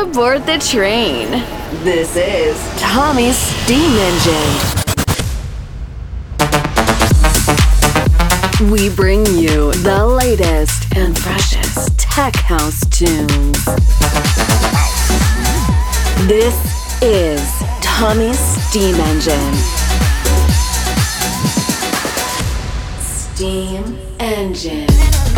aboard the train. This is Tommy's Steam Engine. We bring you the latest and freshest tech house tunes. This is Tommy's Steam Engine. Steam Engine.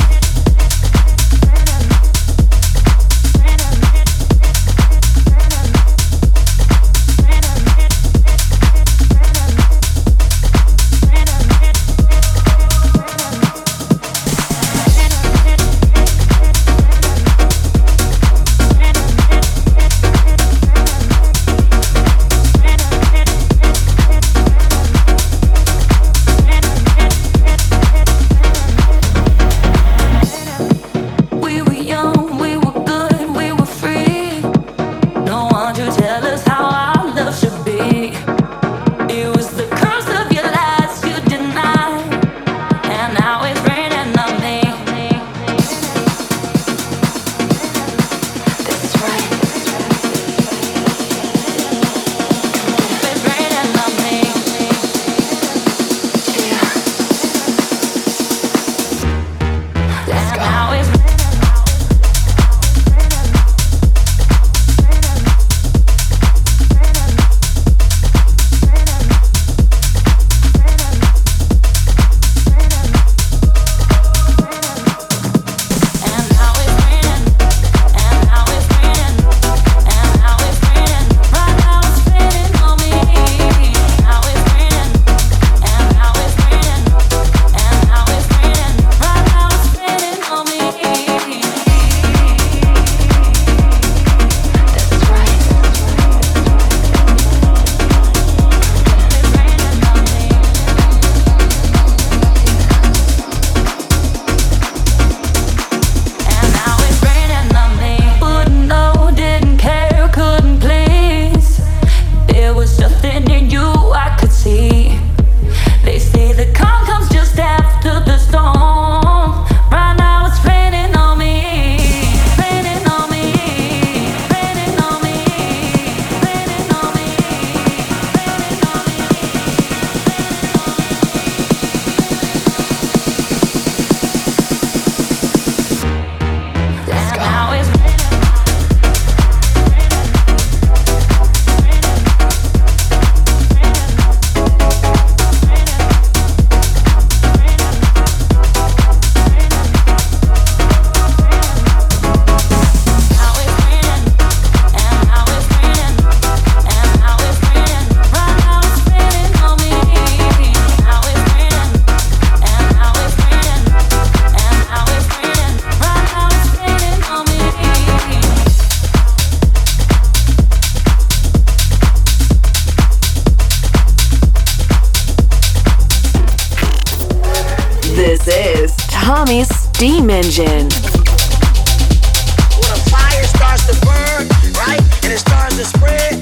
Starts to spread,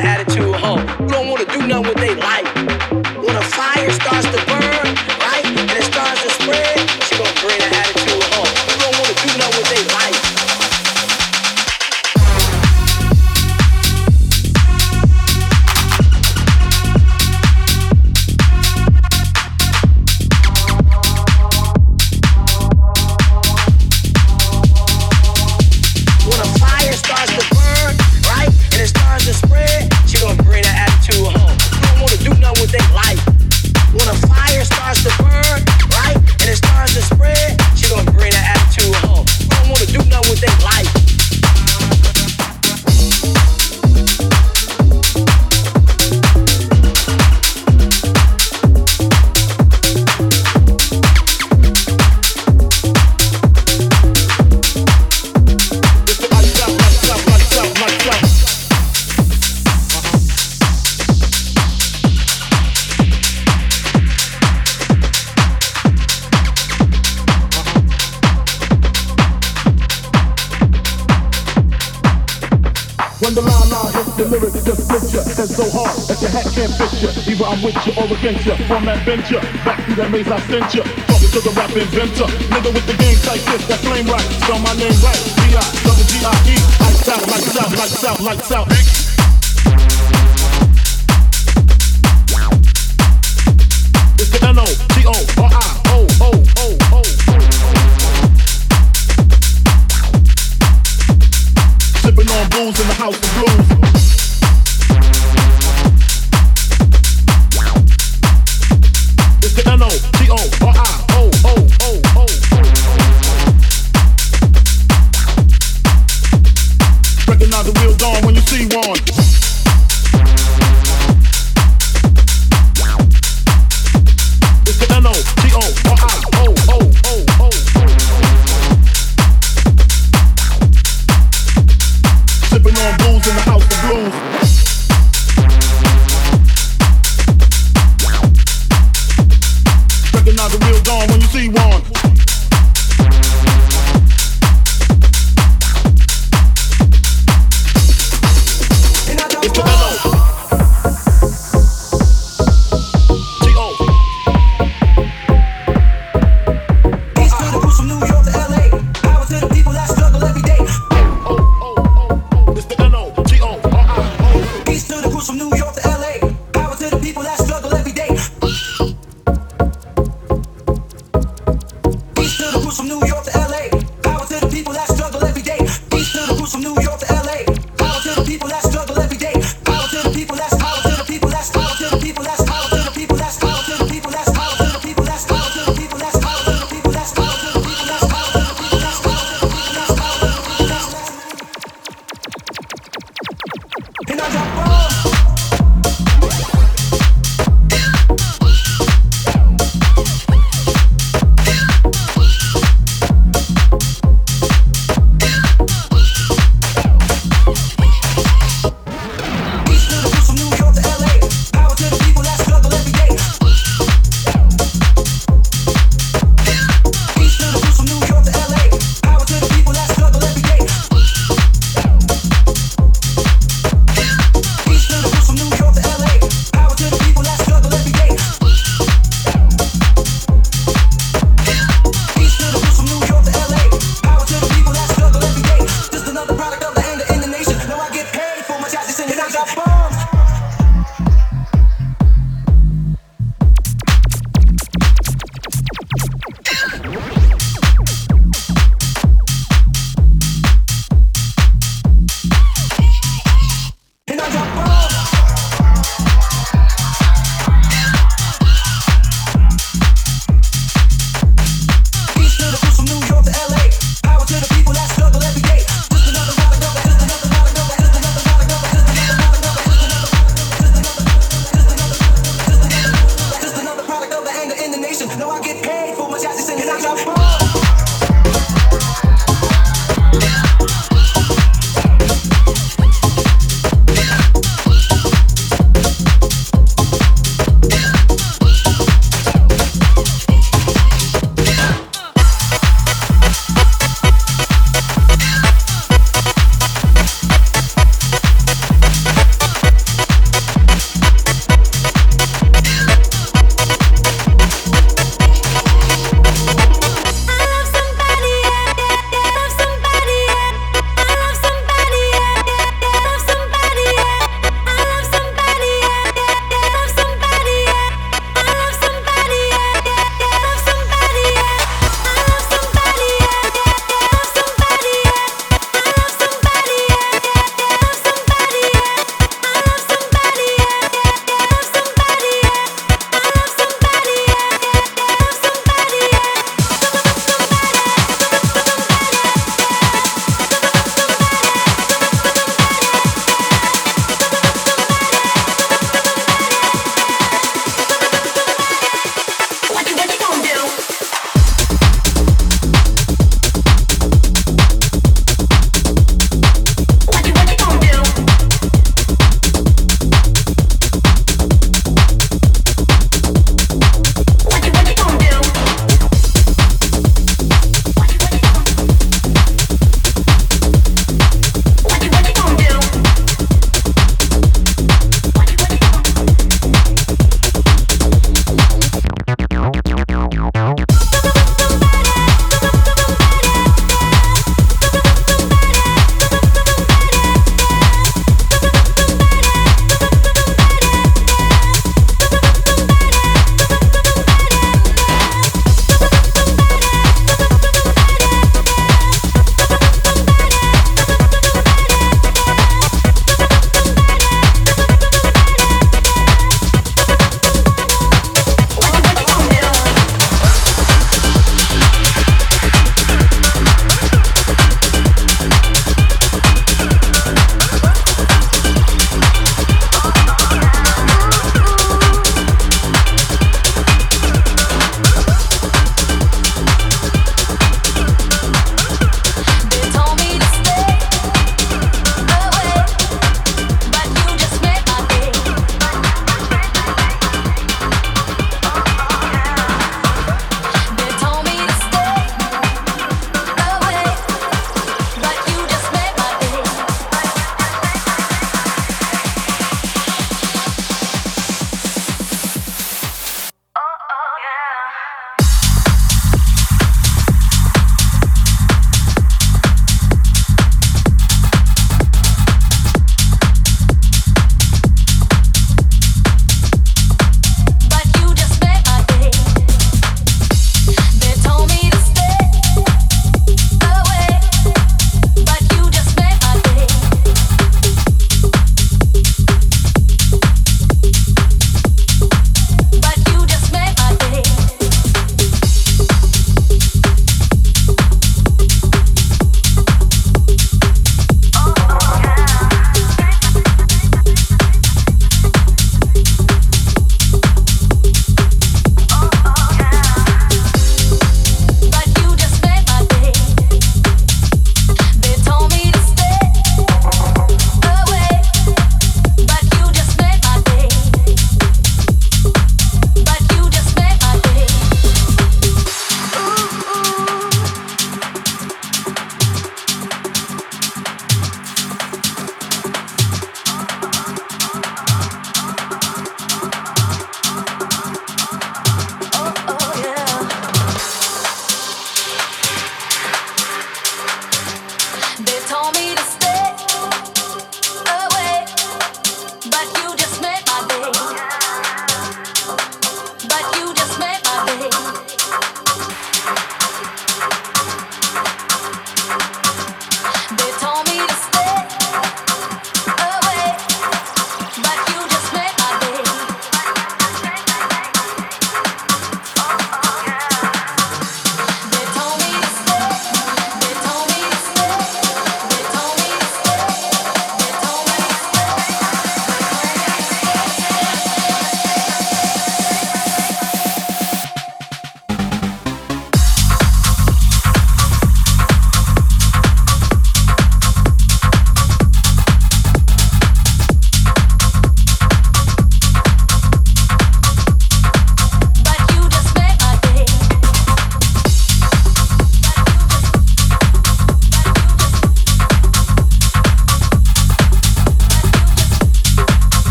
bent. Back through that maze I sent ya. Talking to the rap inventor, nigga with the Japão.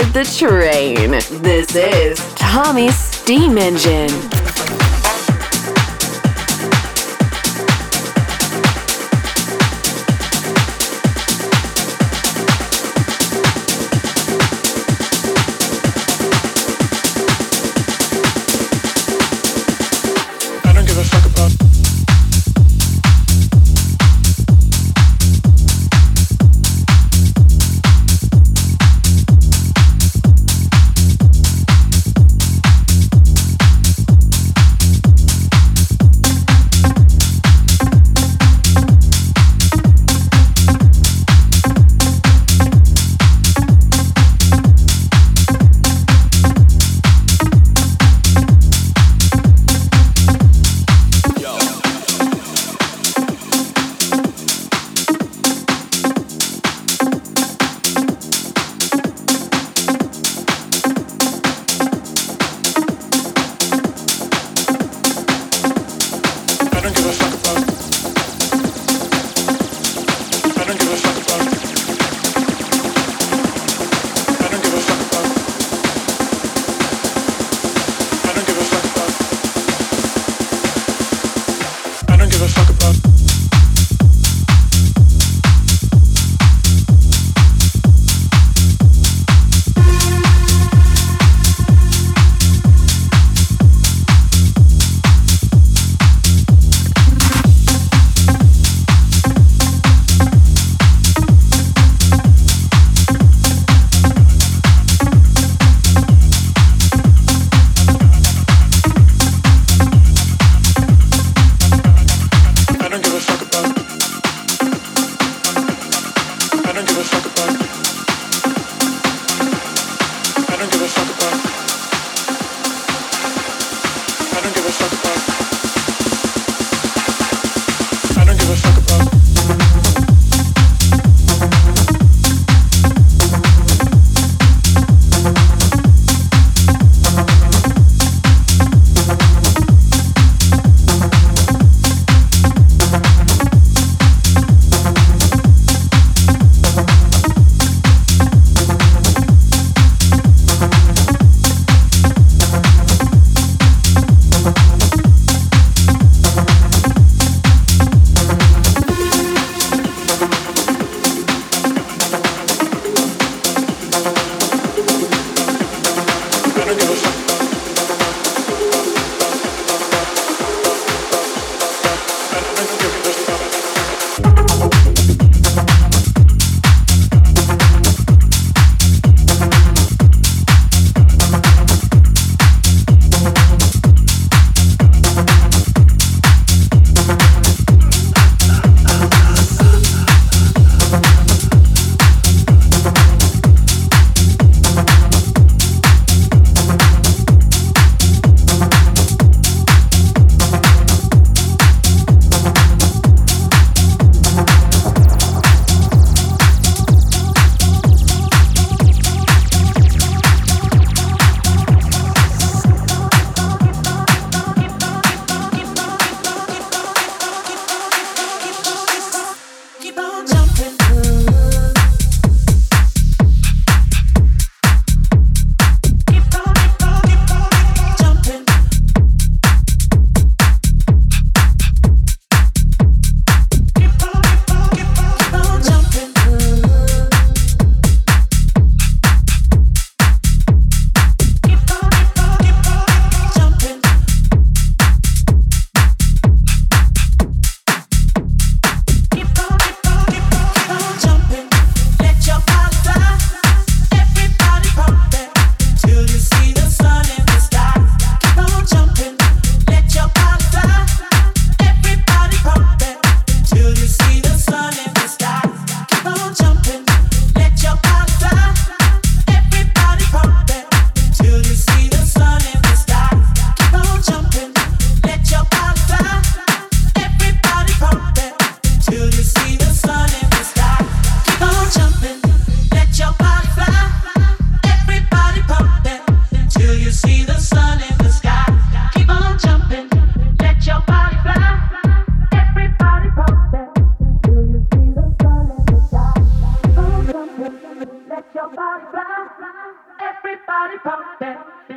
The train. This is Tommy's Steam Engine.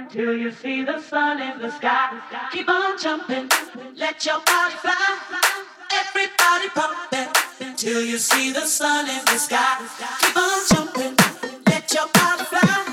Till you see the sun in the sky. Keep on jumping, let your body fly. Everybody pumping till you see the sun in the sky. Keep on jumping, let your body fly.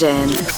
Engine.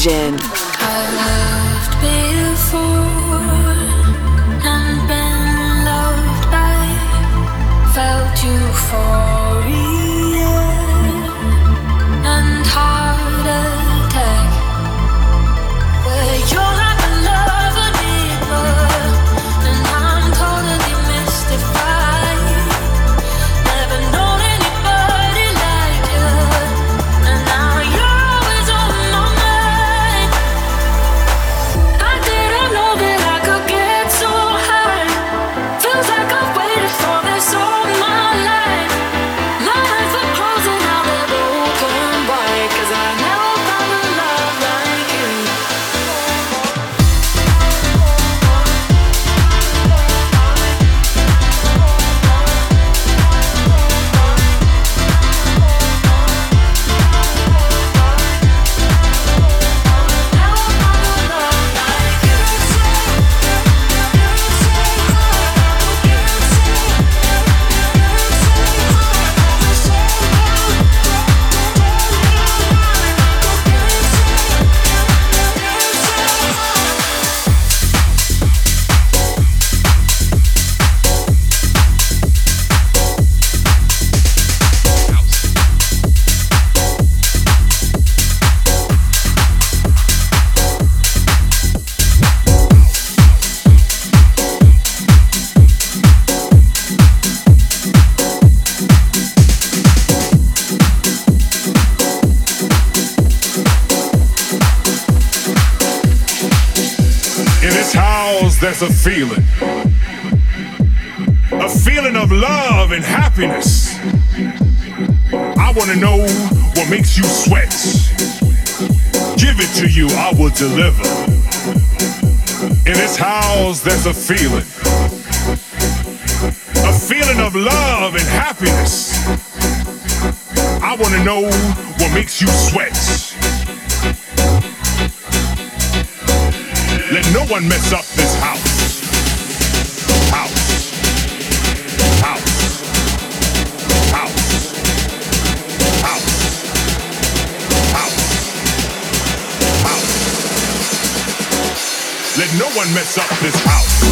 Engine. A feeling. A feeling of love and happiness. I wanna know what makes you sweat. Give it to you, I will deliver. In this house, there's a feeling. A feeling of love and happiness. I wanna know what makes you sweat. Let no one mess up this. House. No one mess up this house.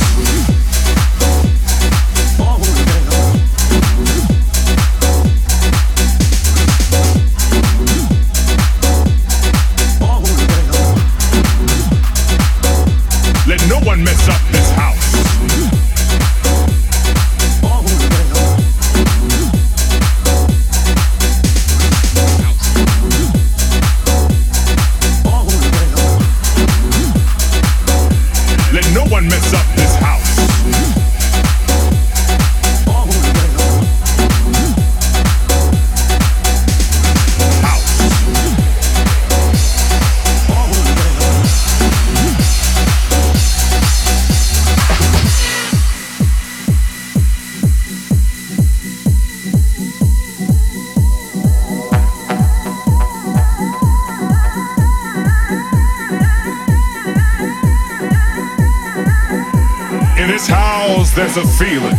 A feeling.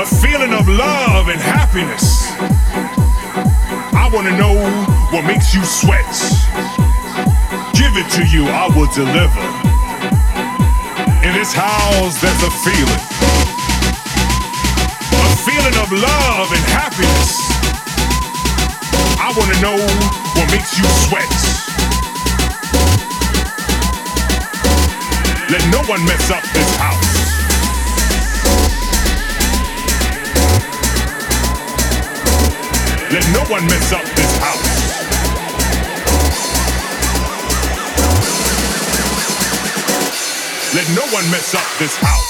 A feeling of love and happiness. I wanna know what makes you sweat. Give it to you, I will deliver. In this house, there's a feeling. A feeling of love and happiness. I wanna know what makes you sweat. Let no one mess up this house. Let no one mess up this house. Let no one mess up this house.